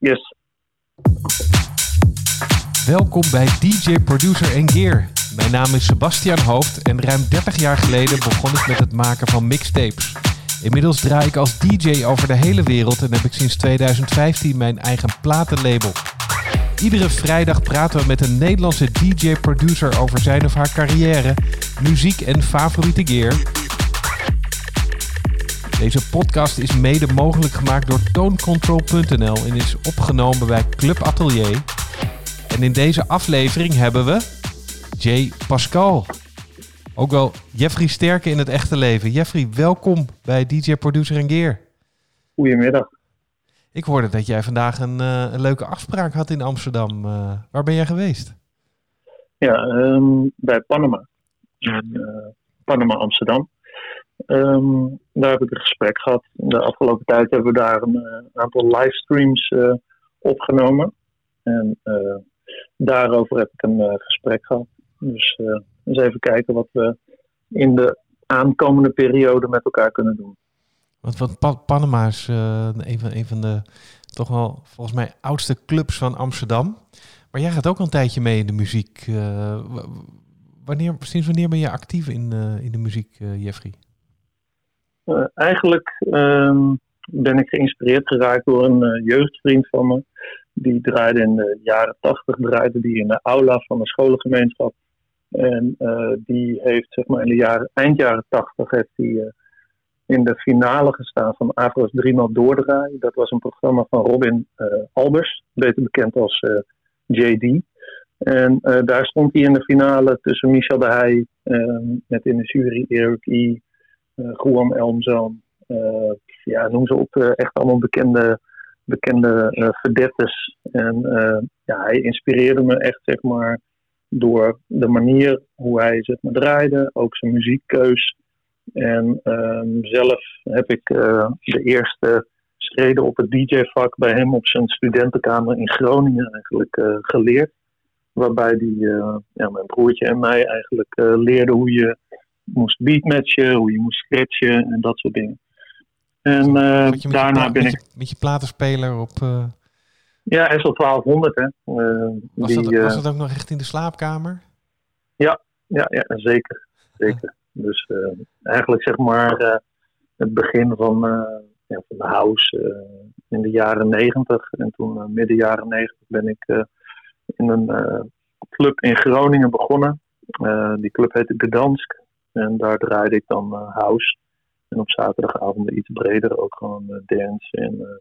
Yes. Welkom bij DJ Producer en Gear. Mijn naam is Sebastian Hoofd en ruim 30 jaar geleden begon ik met het maken van mixtapes. Inmiddels draai ik als DJ over de hele wereld en heb ik sinds 2015 mijn eigen platenlabel. Iedere vrijdag praten we met een Nederlandse DJ-producer over zijn of haar carrière, muziek en favoriete gear. Deze podcast is mede mogelijk gemaakt door tooncontrol.nl en is opgenomen bij Club Atelier. En in deze aflevering hebben we Jay Pascal. Ook wel Jeffrey Sterke in het echte leven. Jeffrey, welkom bij DJ Producer en Gear. Goedemiddag. Ik hoorde dat jij vandaag een, uh, een leuke afspraak had in Amsterdam. Uh, waar ben jij geweest? Ja, um, bij Panama. In uh, Panama, Amsterdam. Um, daar heb ik een gesprek gehad. De afgelopen tijd hebben we daar een aantal livestreams opgenomen. En daarover heb ik een gesprek gehad. Dus eens even kijken wat we in de aankomende periode met elkaar kunnen doen. Want, want pa Panama is een, van, een van de toch wel volgens mij oudste clubs van Amsterdam. Maar jij gaat ook al een tijdje mee in de muziek. Wanneer, sinds wanneer ben je actief in, in de muziek, Jeffrey? Eigenlijk um, ben ik geïnspireerd geraakt door een jeugdvriend van me. Die draaide in de jaren tachtig, draaide die in de aula van de scholengemeenschap. En die heeft zeg maar in de jaren, eind jaren tachtig heeft hij in de finale gestaan van Avro's 3 0 doordraaien. Dat was een programma van Robin Albers, beter bekend als JD. En daar stond hij in de finale tussen Michel de Heij, met in de jury Erik I, Guam Elmzoon. ja, noem ze op, echt allemaal bekende, bekende verdettes. En ja, hij inspireerde me echt, zeg maar, door de manier hoe hij zeg maar, draaide, ook zijn muziekkeus. En um, zelf heb ik uh, de eerste schreden op het DJ-vak bij hem op zijn studentenkamer in Groningen eigenlijk uh, geleerd. Waarbij die, uh, ja, mijn broertje en mij eigenlijk leerden hoe je moest beatmatchen, hoe je moest scratchen en dat soort dingen. En daarna ben ik. Met je platenspeler op. Ja, SL 1200, hè. was, die, dat, was dat ook nog echt in de slaapkamer? Ja, ja, ja zeker. zeker. Dus eigenlijk zeg maar het begin van, ja, van de house in de jaren negentig. En toen midden jaren negentig ben ik in een club in Groningen begonnen. die club heette Gdansk. En daar draaide ik dan house. En op zaterdagavond iets breder ook gewoon dance en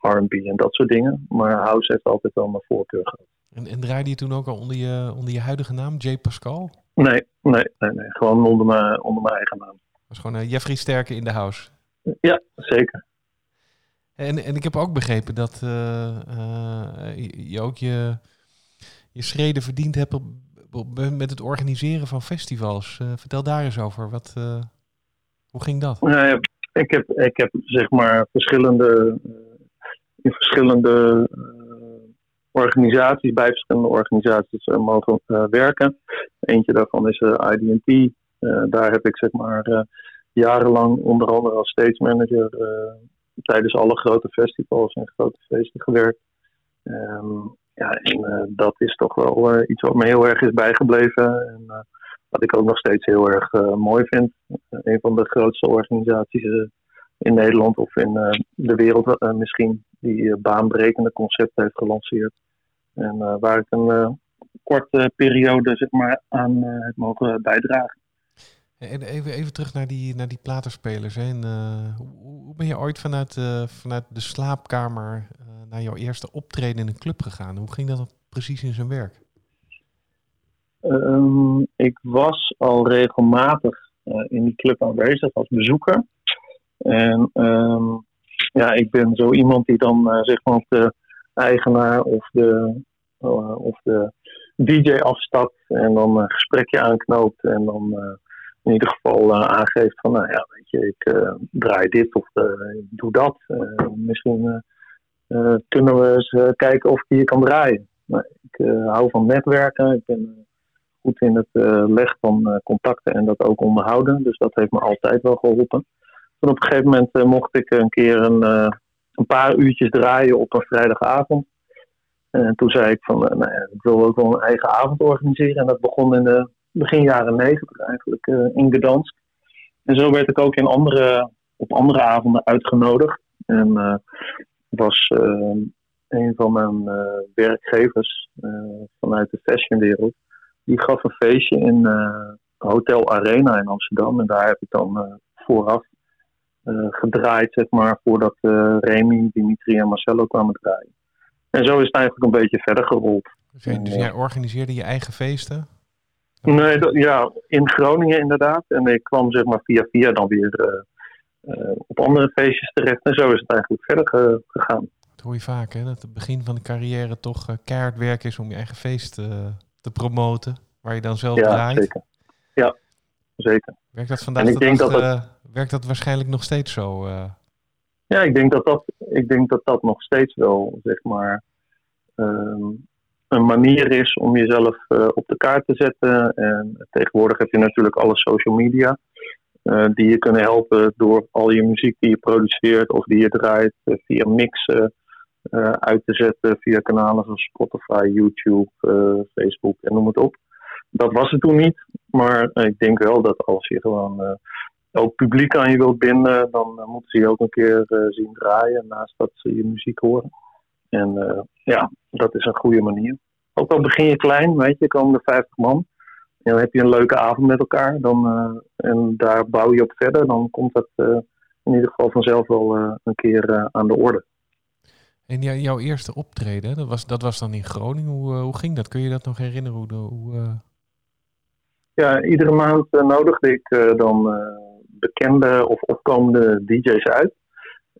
R&B en dat soort dingen. Maar house heeft altijd wel mijn voorkeur gehad. En, en draaide je toen ook al onder je, onder je huidige naam, J. Pascal? Nee, nee, nee, nee. gewoon onder mijn, onder mijn eigen naam. Dat was gewoon Jeffrey Sterke in de house. Ja, zeker. En, en ik heb ook begrepen dat uh, uh, je ook je, je schreden verdiend hebt op, met het organiseren van festivals. vertel daar eens over. Wat, hoe ging dat? Nou ik, heb, ik heb zeg maar verschillende, in verschillende organisaties, bij verschillende organisaties mogen werken. Eentje daarvan is eh, IDT. daar heb ik zeg maar jarenlang onder andere als stage manager tijdens alle grote festivals en grote feesten gewerkt. Um, ja, en dat is toch wel iets wat me heel erg is bijgebleven. En wat ik ook nog steeds heel erg mooi vind. een van de grootste organisaties in Nederland of in de wereld misschien die baanbrekende concepten heeft gelanceerd. En waar ik een korte periode zeg maar, aan heb mogen bijdragen. En even, even terug naar die, naar die platenspelers. Hè. En, hoe, ben je ooit vanuit, vanuit de slaapkamer naar jouw eerste optreden in een club gegaan? Hoe ging dat precies in zijn werk? Um, ik was al regelmatig in die club aanwezig als bezoeker. En um, ja, ik ben zo iemand die dan zeg maar de eigenaar of de, of de DJ afstapt en dan een gesprekje aanknoopt en dan in ieder geval uh, aangeeft van nou ja, weet je, ik draai dit of ik doe dat. misschien kunnen we eens kijken of ik hier kan draaien. Ik hou van netwerken, ik ben goed in het leggen van contacten en dat ook onderhouden. Dus dat heeft me altijd wel geholpen. Toen op een gegeven moment mocht ik een keer een een paar uurtjes draaien op een vrijdagavond. En toen zei ik van, nou ja, ik wil ook wel een eigen avond organiseren. En dat begon in de begin jaren negentig eigenlijk in Gdansk. En zo werd ik ook in andere, op andere avonden uitgenodigd. En was een van mijn werkgevers vanuit de fashionwereld. Die gaf een feestje in Hotel Arena in Amsterdam. En daar heb ik dan vooraf uh, gedraaid, zeg maar, voordat uh, Remy, Dimitri en Marcelo kwamen draaien. En zo is het eigenlijk een beetje verder gerold. Dus, dus jij organiseerde je eigen feesten? Nee, ja, in Groningen inderdaad. En ik kwam zeg maar via via dan weer uh, op andere feestjes terecht. En zo is het eigenlijk verder gegaan. Dat hoor je vaak, hè? Dat het begin van de carrière toch keihard werk is om je eigen feest te promoten. Waar je dan zelf ja, draait. Zeker. Ja, zeker. Werkt dat vandaag de dag, dat werkt dat waarschijnlijk nog steeds zo? Ja, ik denk dat dat, ik denk dat dat nog steeds wel, zeg maar, um, een manier is om jezelf uh, op de kaart te zetten. En tegenwoordig heb je natuurlijk alle social media. Uh, die je kunnen helpen door al je muziek die je produceert of die je draait via mixen uit te zetten via kanalen zoals Spotify, YouTube, Facebook en noem het op. Dat was het toen niet, maar ik denk wel dat als je gewoon ook publiek aan je wilt binden, dan moeten ze je ook een keer zien draaien naast dat ze je muziek horen. En uh, ja, dat is een goede manier. Ook al begin je klein, weet je, komen er 50 man. En dan heb je een leuke avond met elkaar. Dan, en daar bouw je op verder. Dan komt dat in ieder geval vanzelf wel een keer aan de orde. En jouw eerste optreden, dat was, dat was dan in Groningen. Hoe, hoe ging dat? Kun je dat nog herinneren? Hoe, hoe Ja, iedere maand nodigde ik dan bekende of opkomende DJ's uit.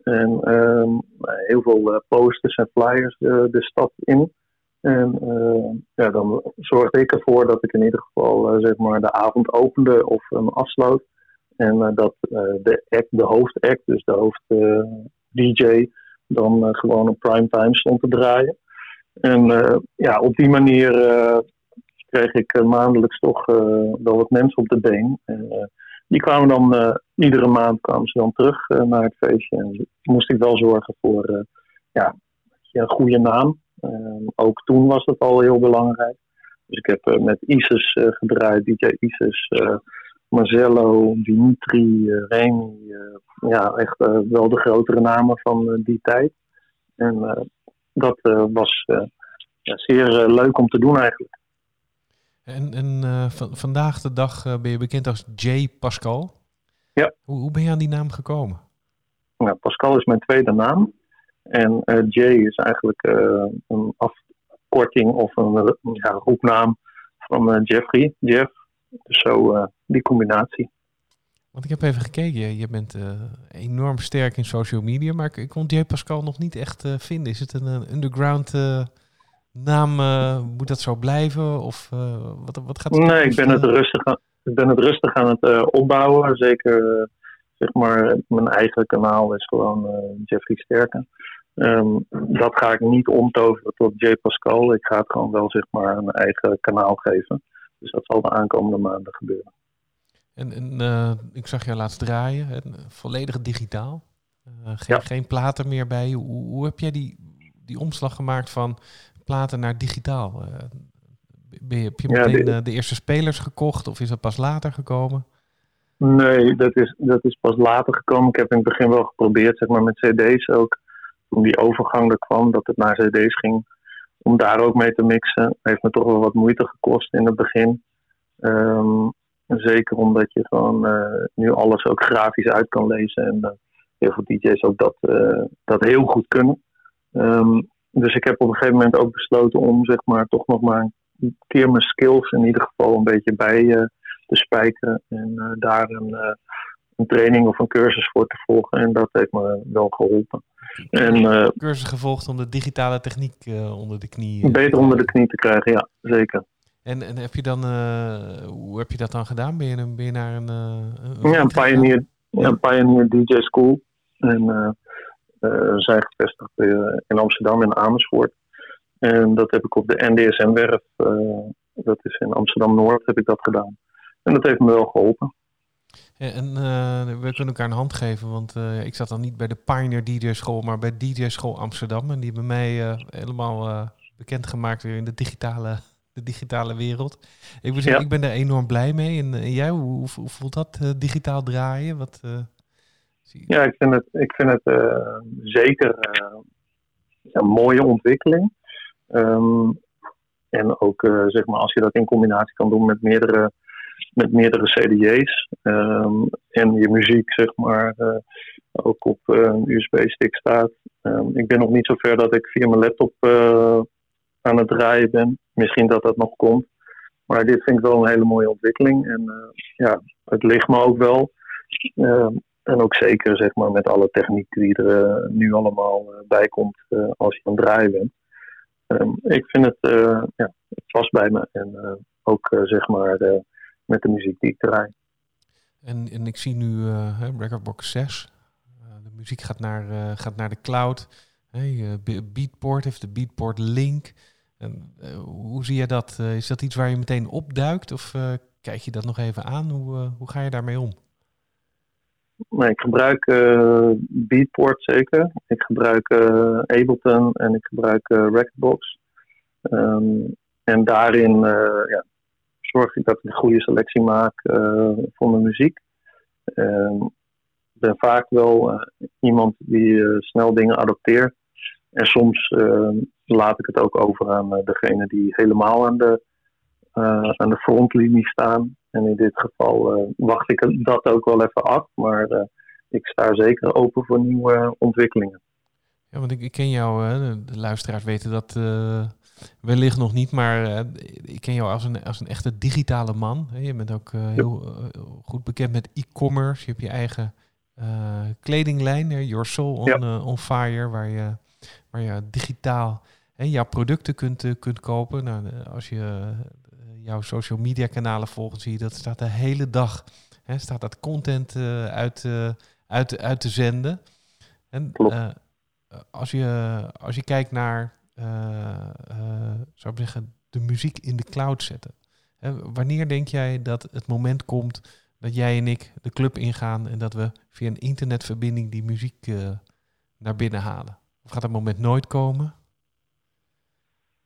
En ehm, heel veel eh, posters en flyers eh, de stad in. En eh, ja, dan zorgde ik ervoor dat ik in ieder geval zeg maar de avond opende of hem afsloot. En dat de act, de hoofdact, dus de hoofd DJ, dan gewoon op primetime stond te draaien. En ja, op die manier kreeg ik maandelijks toch wel wat mensen op de been. En, die kwamen dan uh, iedere maand kwamen ze dan terug uh, naar het feestje. En moest ik wel zorgen voor uh, ja, een goede naam. Ehm, ook toen was dat al heel belangrijk. Dus ik heb met Isis gedraaid, DJ Isis, Marcello, Dimitri, Remy. ja, echt wel de grotere namen van die tijd. En dat was ja, zeer leuk om te doen eigenlijk. En, en uh, vandaag de dag uh, ben je bekend als J. Pascal. Ja. Hoe, hoe, ben je aan die naam gekomen? Nou, Pascal is mijn tweede naam. En uh, J is eigenlijk een afkorting of een ja, roepnaam van Jeffrey. Jeff. Dus zo die combinatie. Want ik heb even gekeken, je bent enorm sterk in social media, maar ik, kon J. Pascal nog niet echt vinden. Is het een underground naam, uh, moet dat zo blijven? Of uh, wat, wat gaat het Nee, ik ben het, rustig aan, ik ben het rustig aan het uh, opbouwen. Zeker, zeg maar, mijn eigen kanaal is gewoon Jeffrey Sterken. Um, dat ga ik niet omtoveren tot J. Pascal. Ik ga het gewoon wel, zeg maar, een eigen kanaal geven. Dus dat zal de aankomende maanden gebeuren. En, en ik zag jou laatst draaien, volledig digitaal. geen, ja. geen platen meer bij. Hoe, hoe heb jij die, die omslag gemaakt van platen naar digitaal? Eh, ben je, heb je meteen de, de, eerste spelers gekocht of is dat pas later gekomen? Nee, dat is, dat is pas later gekomen. Ik heb in het begin wel geprobeerd, zeg maar met cd's ook. Toen die overgang er kwam, dat het naar cd's ging. Om daar ook mee te mixen. Heeft me toch wel wat moeite gekost in het begin. Um, zeker omdat je gewoon uh, nu alles ook grafisch uit kan lezen. En uh, heel veel DJ's ook dat, uh, dat heel goed kunnen. Um, dus ik heb op een gegeven moment ook besloten om zeg maar toch nog maar een keer mijn skills in ieder geval een beetje bij uh, te spijkeren. En uh, daar een, uh, een, training of een cursus voor te volgen. En dat heeft me wel geholpen. En, cursus gevolgd om de digitale techniek onder de knie... beter onder de knie te krijgen, ja, zeker. En, en heb je dan, hoe heb je dat dan gedaan? Ben je, een, ben je naar een... een ja, een Pioneer, ja, een Pioneer DJ School. En zijn gevestigd uh, in Amsterdam en Amersfoort. En dat heb ik op de NDSM-werf, uh, dat is in Amsterdam-Noord, heb ik dat gedaan. En dat heeft me wel geholpen. En uh, we kunnen elkaar een hand geven, want uh, ik zat dan niet bij de Pioneer DJ School, maar bij DJ School Amsterdam. En die hebben mij uh, helemaal bekendgemaakt weer in de digitale, de digitale wereld. Ik, ik ben er enorm blij mee. En, en jij, hoe, hoe, voelt dat digitaal draaien? Wat, ja, ik vind het, ik vind het zeker een mooie ontwikkeling. Um, en ook zeg maar als je dat in combinatie kan doen met meerdere met meerdere CD's. Um, en je muziek, zeg maar, uh, ook op uh, een USB-stick staat. Um, ik ben nog niet zo ver dat ik via mijn laptop uh, aan het draaien ben. Misschien dat dat nog komt. Maar dit vind ik wel een hele mooie ontwikkeling. En ja, het ligt me ook wel. Um, en ook zeker zeg maar, met alle techniek die er nu allemaal bij komt als je aan het draaien bent. ik vind het, ja, het past bij me. En ook zeg maar met de muziek die ik draai. En, en ik zie nu uh, Recordbox 6. Uh, de muziek gaat naar, uh, gaat naar de cloud. Hey, Beatport heeft de Beatport Link. En, hoe zie je dat? is dat iets waar je meteen opduikt? Of kijk je dat nog even aan? Hoe, hoe ga je daarmee om? Ik gebruik Beatport zeker. Ik gebruik Ableton en ik gebruik Recordbox. Um, en daarin ja, zorg ik dat ik een goede selectie maak uh, voor mijn muziek. Ehm, ik ben vaak wel uh, iemand die eh, snel dingen adopteert. En soms ehm, laat ik het ook over aan degene die helemaal aan de, aan de frontlinie staan. En in dit geval wacht ik dat ook wel even af. Maar ik sta zeker open voor nieuwe ontwikkelingen. Ja, want ik, ik ken jou, hè, de luisteraars weten dat wellicht nog niet, maar uh, ik ken jou als een, als een echte digitale man. Je bent ook uh, heel uh, goed bekend met e-commerce. Je hebt je eigen kledinglijn, Your Soul on, ja. on, Fire, waar je, waar je digitaal hè, jouw producten kunt, kunt kopen. Nou, als je jouw social media kanalen volgt, zie je dat staat de hele dag. Hè, staat dat content uit, uit, uit te zenden. En als, je, als je kijkt naar zou ik zeggen, de muziek in de cloud zetten. wanneer denk jij dat het moment komt dat jij en ik de club ingaan en dat we via een internetverbinding die muziek naar binnen halen? Of gaat dat moment nooit komen?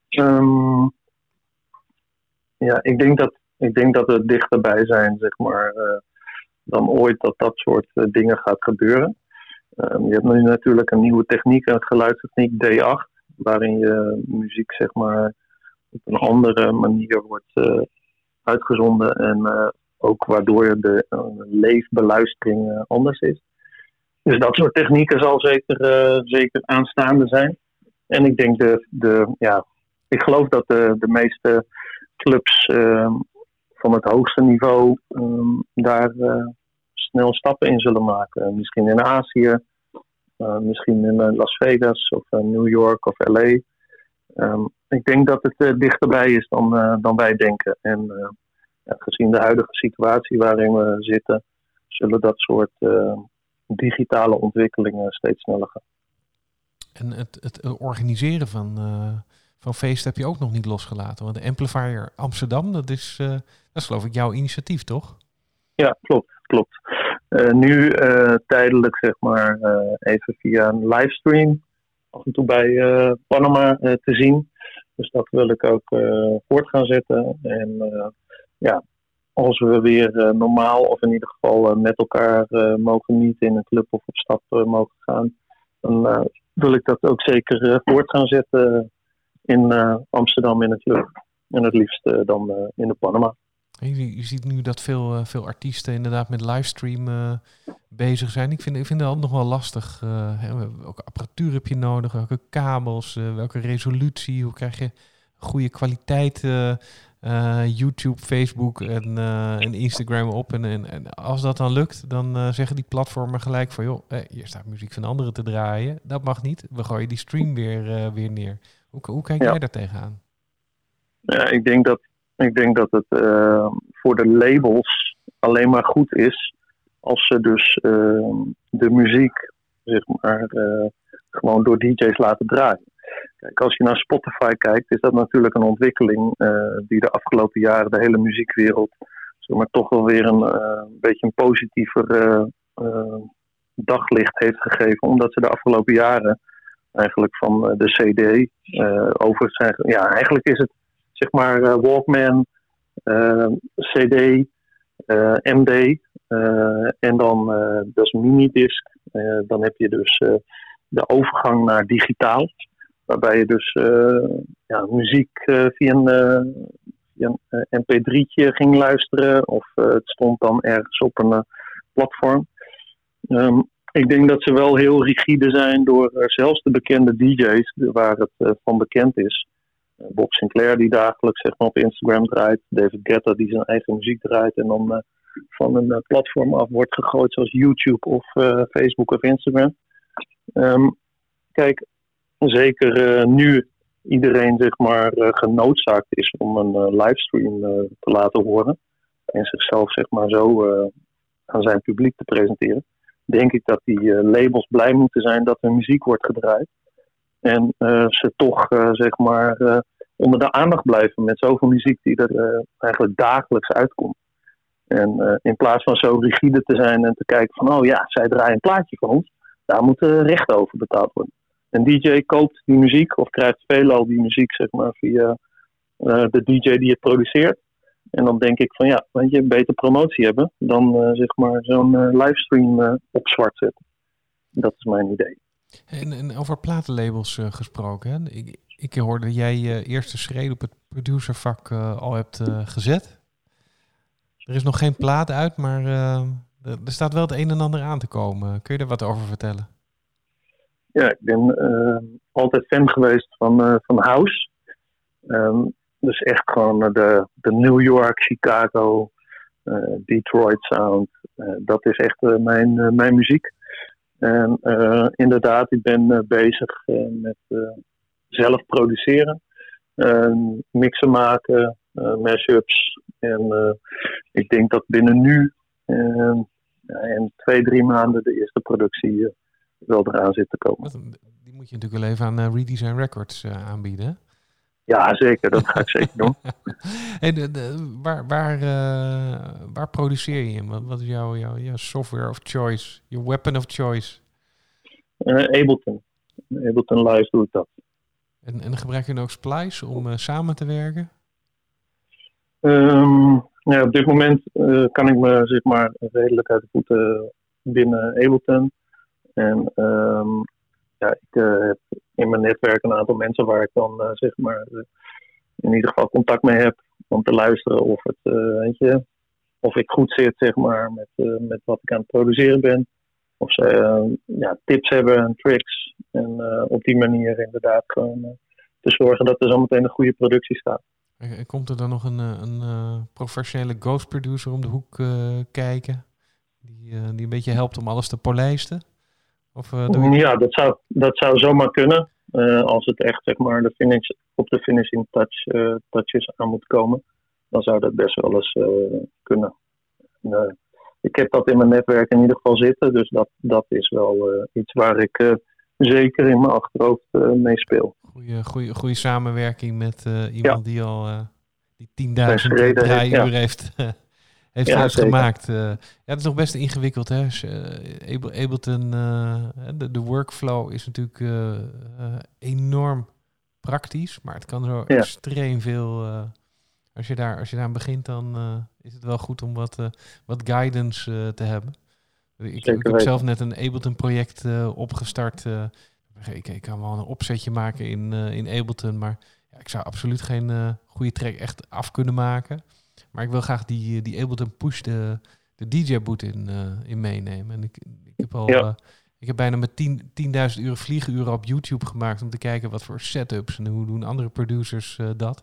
Um, ja, ik denk dat, ik denk dat we dichterbij zijn, zeg maar, uh, dan ooit dat dat soort uh, dingen gaat gebeuren. Um, je hebt nu natuurlijk een nieuwe techniek, een geluidstechniek D8 waarin je muziek zeg maar op een andere manier wordt uh, uitgezonden en ook waardoor de leefbeluistering anders is. Dus dat soort technieken zal zeker, zeker aanstaande zijn. En ik denk de, de ja, ik geloof dat de, de meeste clubs van het hoogste niveau um, daar snel stappen in zullen maken. Misschien in Azië, uh, misschien in uh, Las Vegas of New York of LA. Um, ik denk dat het dichterbij is dan, dan wij denken. En ja, gezien de huidige situatie waarin we zitten, zullen dat soort digitale ontwikkelingen steeds sneller gaan. En het, het organiseren van, van feesten heb je ook nog niet losgelaten. Want de Amplifier Amsterdam, dat is, dat is geloof ik jouw initiatief, toch? Ja, klopt. klopt. Uh, nu uh, tijdelijk, zeg maar, even via een livestream af en toe bij Panama te zien. Dus dat wil ik ook voort gaan zetten. En ja, als we weer normaal, of in ieder geval met elkaar mogen niet in een club of op stap mogen gaan, dan wil ik dat ook zeker voort gaan zetten in Amsterdam in het. En het liefst dan in de Panama. Je, ziet nu dat veel, veel artiesten inderdaad met livestream bezig zijn. Ik vind, ik vind dat nog wel lastig. Uh, welke apparatuur heb je nodig? Welke kabels? welke resolutie? Hoe krijg je goede kwaliteit YouTube, Facebook en, en Instagram op? En, en, en, als dat dan lukt, dan zeggen die platformen gelijk van... joh, hier staat muziek van anderen te draaien. Dat mag niet. We gooien die stream weer, weer neer. Hoe, hoe kijk jij daar tegenaan? Ja, ik denk dat ik denk dat het uh, voor de labels alleen maar goed is als ze dus uh, de muziek zeg maar, uh, gewoon door DJ's laten draaien. Kijk, als je naar Spotify kijkt, is dat natuurlijk een ontwikkeling die de afgelopen jaren de hele muziekwereld zeg maar, toch wel weer een, beetje een positiever daglicht heeft gegeven. Omdat ze de afgelopen jaren eigenlijk van de CD over zijn. Ja, eigenlijk is het zeg maar Walkman, CD, MD en dan dat is minidisc. dan heb je dus de overgang naar digitaal. Waarbij je dus ja, muziek via een, via een mp3'tje ging luisteren. Of het stond dan ergens op een platform. Ehm, ik denk dat ze wel heel rigide zijn door zelfs de bekende DJ's, waar het van bekend is. Bob Sinclair die dagelijks zeg maar, op Instagram draait. David Guetta die zijn eigen muziek draait en dan van een platform af wordt gegooid zoals YouTube of Facebook of Instagram. Ehm, kijk, zeker nu iedereen zeg maar genoodzaakt is om een livestream te laten horen en zichzelf zeg maar zo aan zijn publiek te presenteren, denk ik dat die labels blij moeten zijn dat er muziek wordt gedraaid. En ze toch zeg maar onder de aandacht blijven met zoveel muziek die er eigenlijk dagelijks uitkomt. En in plaats van zo rigide te zijn en te kijken van, oh ja, zij draaien een plaatje van ons, daar moeten rechten over betaald worden. Een DJ koopt die muziek of krijgt veelal die muziek zeg maar, via de DJ die het produceert. En dan denk ik van ja, weet je, beter promotie hebben dan uh, zeg maar zo'n uh, livestream uh, op zwart zetten. Dat is mijn idee. En, en over platenlabels gesproken, hè? Ik, ik hoorde jij je eerste schreden op het producervak al hebt gezet. Er is nog geen plaat uit, maar er staat wel het een en ander aan te komen. Kun je er wat over vertellen? Ja, ik ben altijd fan geweest van, van House. Um, dus echt gewoon de, de New York, Chicago, uh, Detroit sound. Uh, dat is echt mijn, mijn muziek. En inderdaad, ik ben bezig met zelf produceren, mixen maken, mashups. En ik denk dat binnen nu in twee, drie maanden de eerste productie wel eraan zit te komen. Die moet je natuurlijk wel even aan Redesign Records aanbieden. Ja, zeker. Dat ga ik zeker doen. en de, de, waar, waar, uh, waar produceer je hem? Wat, wat is jouw, jouw, jouw software of choice? Je weapon of choice? Uh, Ableton. Ableton Live doe ik dat. En, en gebruik je ook Splice om uh, samen te werken? Um, ja, op dit moment kan ik me zeg maar redelijk uit de voeten binnen Ableton. En um, ja, ik heb in mijn netwerk een aantal mensen waar ik dan uh, zeg maar uh, in ieder geval contact mee heb om te luisteren of het weet je, of ik goed zit zeg maar met, met wat ik aan het produceren ben. Of ze ja, tips hebben en tricks. En op die manier inderdaad gewoon te zorgen dat er zometeen een goede productie staat. Komt er dan nog een, een professionele ghost producer om de hoek kijken? Die, die een beetje helpt om alles te polijsten? Of, uh, ja, dat zou, dat zou zomaar kunnen. Uh, als het echt zeg maar, de finish, op de finishing touch, uh, touches aan moet komen, dan zou dat best wel eens kunnen. En, ik heb dat in mijn netwerk in ieder geval zitten, dus dat, dat is wel iets waar ik zeker in mijn achterhoofd mee speel. Goeie, goeie, goede samenwerking met iemand die al die 10.000 draaiuur ja. heeft heeft ja, gemaakt. Uh, ja, het is nog best ingewikkeld. Hè? Uh, Ableton, uh, de, de, workflow is natuurlijk enorm praktisch, maar het kan zo ja. extreem veel. als, je daar, als je daar begint, dan is het wel goed om wat, wat guidance te hebben. Ik, ik heb zelf net een Ableton-project opgestart. ik, ik kan wel een opzetje maken in, in Ableton, maar ja, ik zou absoluut geen goede track echt af kunnen maken. Maar ik wil graag die, die Ableton Push, de, de DJ-boot in, uh, in meenemen. En ik, ik heb al... Ja. Uh, ik heb bijna met 10.000 uur vliegenuren op YouTube gemaakt om te kijken wat voor setups en hoe doen andere producers uh, dat.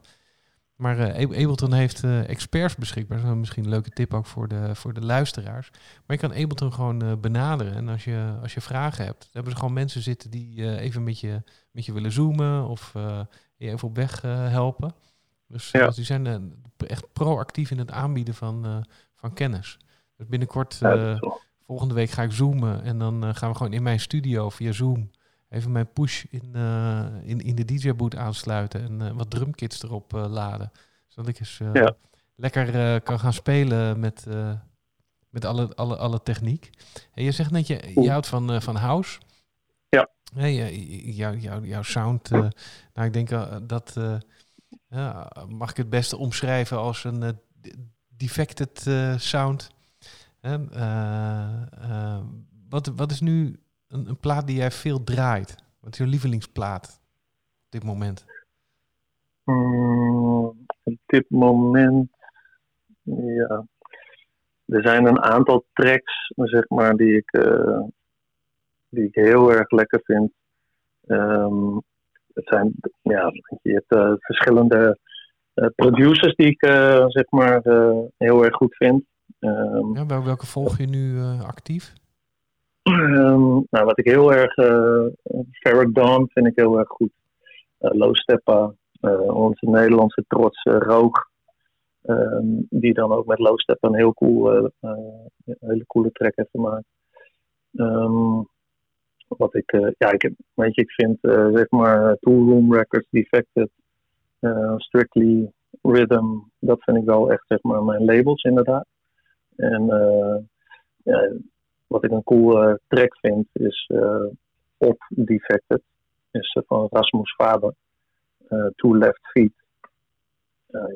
Maar Ableton heeft experts beschikbaar. Dat is misschien een leuke tip ook voor de, voor de luisteraars. Maar je kan Ableton gewoon benaderen. En als je, als je vragen hebt, hebben ze gewoon mensen zitten die even met je, met je willen zoomen of je even op weg helpen. Dus, ja. dus die zijn uh, echt proactief in het aanbieden van, uh, van kennis. Dus binnenkort, uh, volgende week ga ik zoomen en dan gaan we gewoon in mijn studio via Zoom even mijn push in, in, in de DJ-boot aansluiten en wat drumkits erop laden. Zodat ik eens ja. lekker kan gaan spelen met, met alle, alle, alle techniek. En je zegt net, je, je houdt van, van house. Ja. Hey, jou, jou, jouw sound, nou ik denk dat, mag ik het beste omschrijven als een defected sound. wat, wat is nu een, plaat die jij veel draait? Wat is je lievelingsplaat op dit moment? Mm, op dit moment, ja. Er zijn een aantal tracks, zeg maar, die ik, uh, die ik heel erg lekker vind. Um, het zijn, ja, je hebt uh, verschillende uh, producers die ik, zeg maar, heel erg goed vind. Um, ja, welke volg je nu actief? Um, nou, wat ik heel erg. Ferret Dawn vind ik heel erg goed. Low Steppa, onze Nederlandse trots Roog. Um, die dan ook met Low Steppa een heel cool, hele coole track heeft gemaakt. Um, wat ik, ja, ik, weet je, ik vind zeg maar Tool Room Records, Defected, Strictly Rhythm, dat vind ik wel echt zeg maar mijn labels inderdaad. En ja, wat ik een cool uh, track vind is uh, Op Defected. Is uh, van Rasmus Faber. Two Left Feet.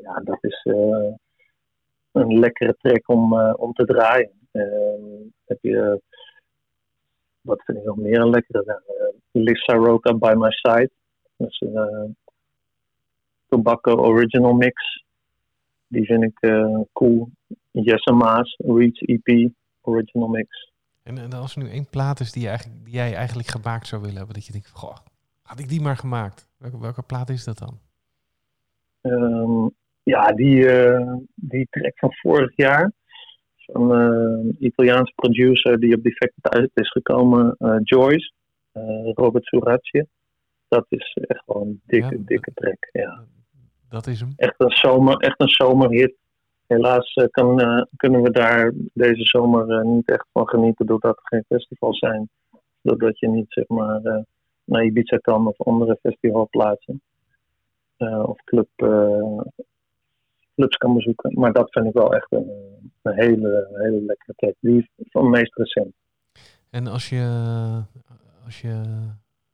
ja, dat is een lekkere track om, om te draaien. heb je, wat vind ik nog meer een lekkere? Lisa Roca By My Side. Dat is een Tobacco Original Mix. Die vind ik cool. Jesse Maas, Reach EP, Original Mix. En, en als er nu één plaat is die, je eigenlijk, die jij eigenlijk gemaakt zou willen hebben, dat je denkt, goh, had ik die maar gemaakt? Welke, welke plaat is dat dan? Um, ja, die, uh, die track van vorig jaar. Uh, een Italiaanse producer die op Defected uit is gekomen, uh, Joyce, Robert Suratje. Dat is echt gewoon een dikke, ja, dikke track. Ja. Dat is hem. Echt een, zomer, echt een zomerhit helaas eh, kan, eh, kunnen we daar deze zomer eh, niet echt van genieten doordat er geen festivals zijn. Doordat je niet zeg maar naar Ibiza kan of andere festivalplaatsen. of club, clubs kan bezoeken. Maar dat vind ik wel echt een, een hele, hele lekkere track. Die van meest recent. En als je, als je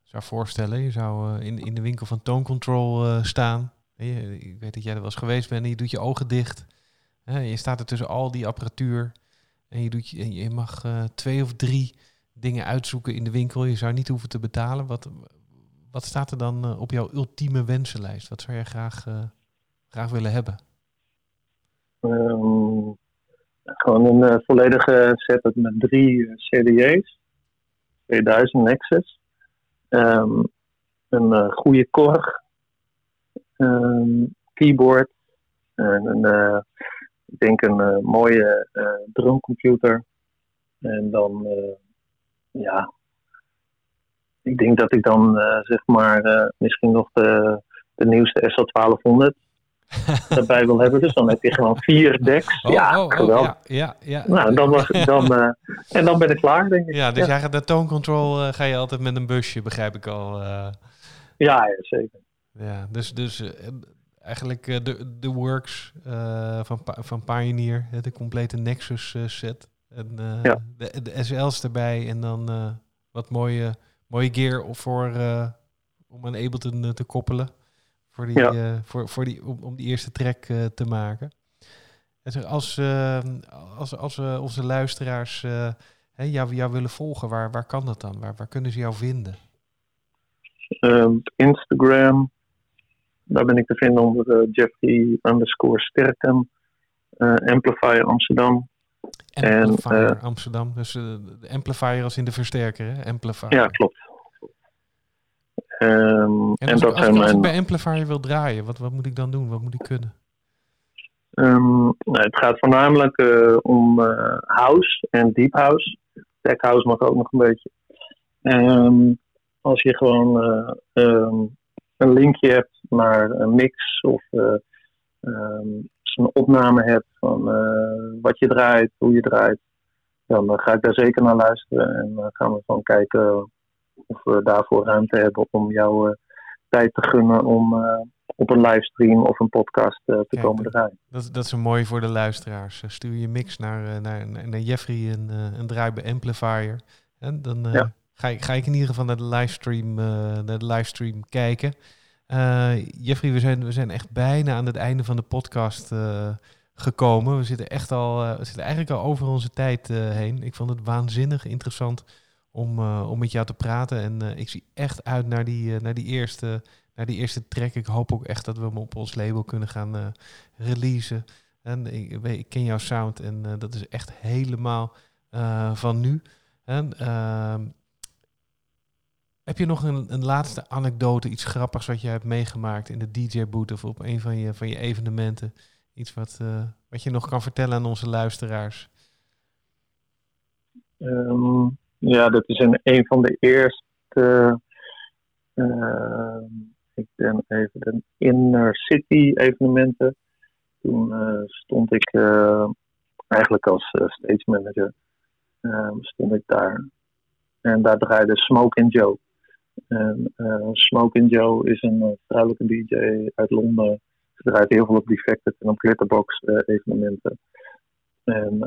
zou voorstellen, je zou in, in de winkel van Tone Control staan. ik weet dat jij er wel eens geweest bent en je doet je ogen dicht je staat er tussen al die apparatuur en je, doet, je, je mag uh, twee of drie dingen uitzoeken in de winkel. Je zou niet hoeven te betalen. Wat, wat staat er dan op jouw ultieme wensenlijst? Wat zou je graag, graag willen hebben? Um, gewoon een volledige setup met drie CDJ's. 2000 Nexus. Um, een goede korg. Um, keyboard. En een ik denk een mooie drumcomputer. En dan, ja, ik denk dat ik dan zeg maar misschien nog de, de nieuwste SL1200 erbij wil hebben. Dus dan heb je gewoon vier decks. Oh, ja, oh, oh, geweldig. ja, ja, Nou, dan, dan, en dan ben ik klaar, denk ik. Ja, dus ja. de tone control ga je altijd met een busje, begrijp ik al. Ja, ja, zeker. Ja, dus, dus eigenlijk uh, de, de works uh, van, van Pioneer, de complete Nexus uh, set. En ja. de, de SL's erbij en dan wat mooie, mooie gear voor, om een Ableton te koppelen. Voor die, ja. voor, voor die, om, om die eerste track te maken. Als, als, als onze luisteraars jou, jou willen volgen, waar, waar kan dat dan? Waar, waar kunnen ze jou vinden? Um, Instagram, daar ben ik te vinden onder Jeffrey underscore Sterken, uh, Amplifier Amsterdam. Amplifier en, uh, Amsterdam, dus uh, de amplifier als in de versterker, hè? Amplifier. Ja, klopt. Um, en, en dat als, als ik bij Amplifier wil draaien, wat, wat moet ik dan doen? Wat moet ik kunnen? Um, nou, het gaat voornamelijk uh, om uh, house en deep house. Tech house mag ook nog een beetje. Um, als je gewoon uh, een linkje hebt naar een mix of een opname hebt van wat je draait, hoe je draait, dan ga ik daar zeker naar luisteren en dan gaan we van kijken of we daarvoor ruimte hebben om jouw tijd te gunnen om op een livestream of een podcast te komen draaien. Dat, dat is een mooi voor de luisteraars. stuur je mix naar, naar, naar Jeffrey en een draai bij Amplifier. En dan ga, ik, ga ik in ieder geval naar de livestream, naar de livestream kijken. Jeffrey, we zijn, we zijn echt bijna aan het einde van de podcast gekomen. We zitten echt al, uh, we zitten eigenlijk al over onze tijd heen. Ik vond het waanzinnig interessant om, uh, om met jou te praten. En ik zie echt uit naar die, naar, die eerste, naar die eerste track. Ik hoop ook echt dat we hem op ons label kunnen gaan releasen. En ik, ik, ken jouw sound en dat is echt helemaal van nu. En, ehm, heb je nog een, een laatste anekdote, iets grappigs wat je hebt meegemaakt in de DJ-boot of op een van je, van je evenementen? Iets wat, wat je nog kan vertellen aan onze luisteraars? Um, ja, dat is een, een van de eerste. Uh, ik ben even de Inner City evenementen. Toen uh, stond ik eigenlijk als stage manager. Stond ik daar. En daar draaide Smoke and Joe. En Smoke and Joe is een vrouwelijke DJ uit Londen draait heel veel op defected en op glitterbox evenementen. En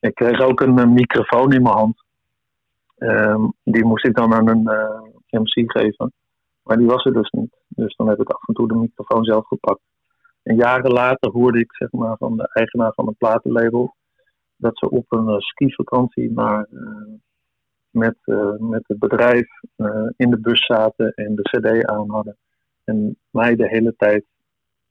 ik kreeg ook een, microfoon in mijn hand. Um, die moest ik dan aan een uh, MC geven. Maar die was er dus niet. Dus dan heb ik af en toe de microfoon zelf gepakt. En jaren later hoorde ik zeg maar, van de eigenaar van een platenlabel dat ze op een skivakantie naar, met, met het bedrijf in de bus zaten en de CD aan hadden. En mij de hele tijd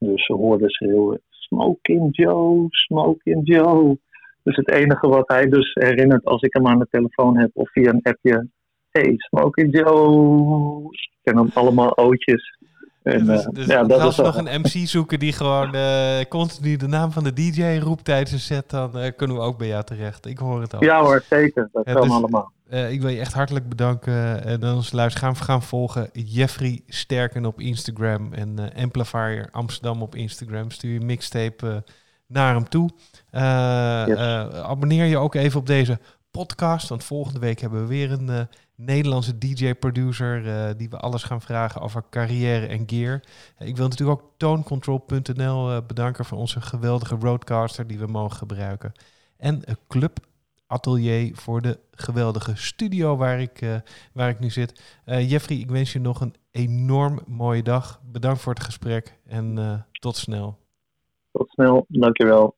dus ze hoorden schreeuwen, Smoking Joe, Smoking Joe. Dus het enige wat hij dus herinnert als ik hem aan de telefoon heb of via een appje. Hey, Smoking Joe. Ik ken hem allemaal ootjes. En, dus, dus ja, dat als we nog een MC zoeken die gewoon uh, continu de naam van de DJ roept tijdens een set, dan uh, kunnen we ook bij jou terecht. Ik hoor het al. Ja hoor, zeker. Dat ja, kan dus, allemaal. Uh, ik wil je echt hartelijk bedanken. En dan onze luisteraars gaan, gaan volgen. Jeffrey Sterken op Instagram en Amplifier Amsterdam op Instagram. Stuur je mixtape naar hem toe. Yes. abonneer je ook even op deze podcast, want volgende week hebben we weer een Nederlandse DJ-producer die we alles gaan vragen over carrière en gear. Ik wil natuurlijk ook tonecontrol.nl uh, bedanken voor onze geweldige roadcaster die we mogen gebruiken. En Club Atelier voor de geweldige studio waar ik, waar ik nu zit. Jeffrey, ik wens je nog een enorm mooie dag. Bedankt voor het gesprek en tot snel. Tot snel, dankjewel.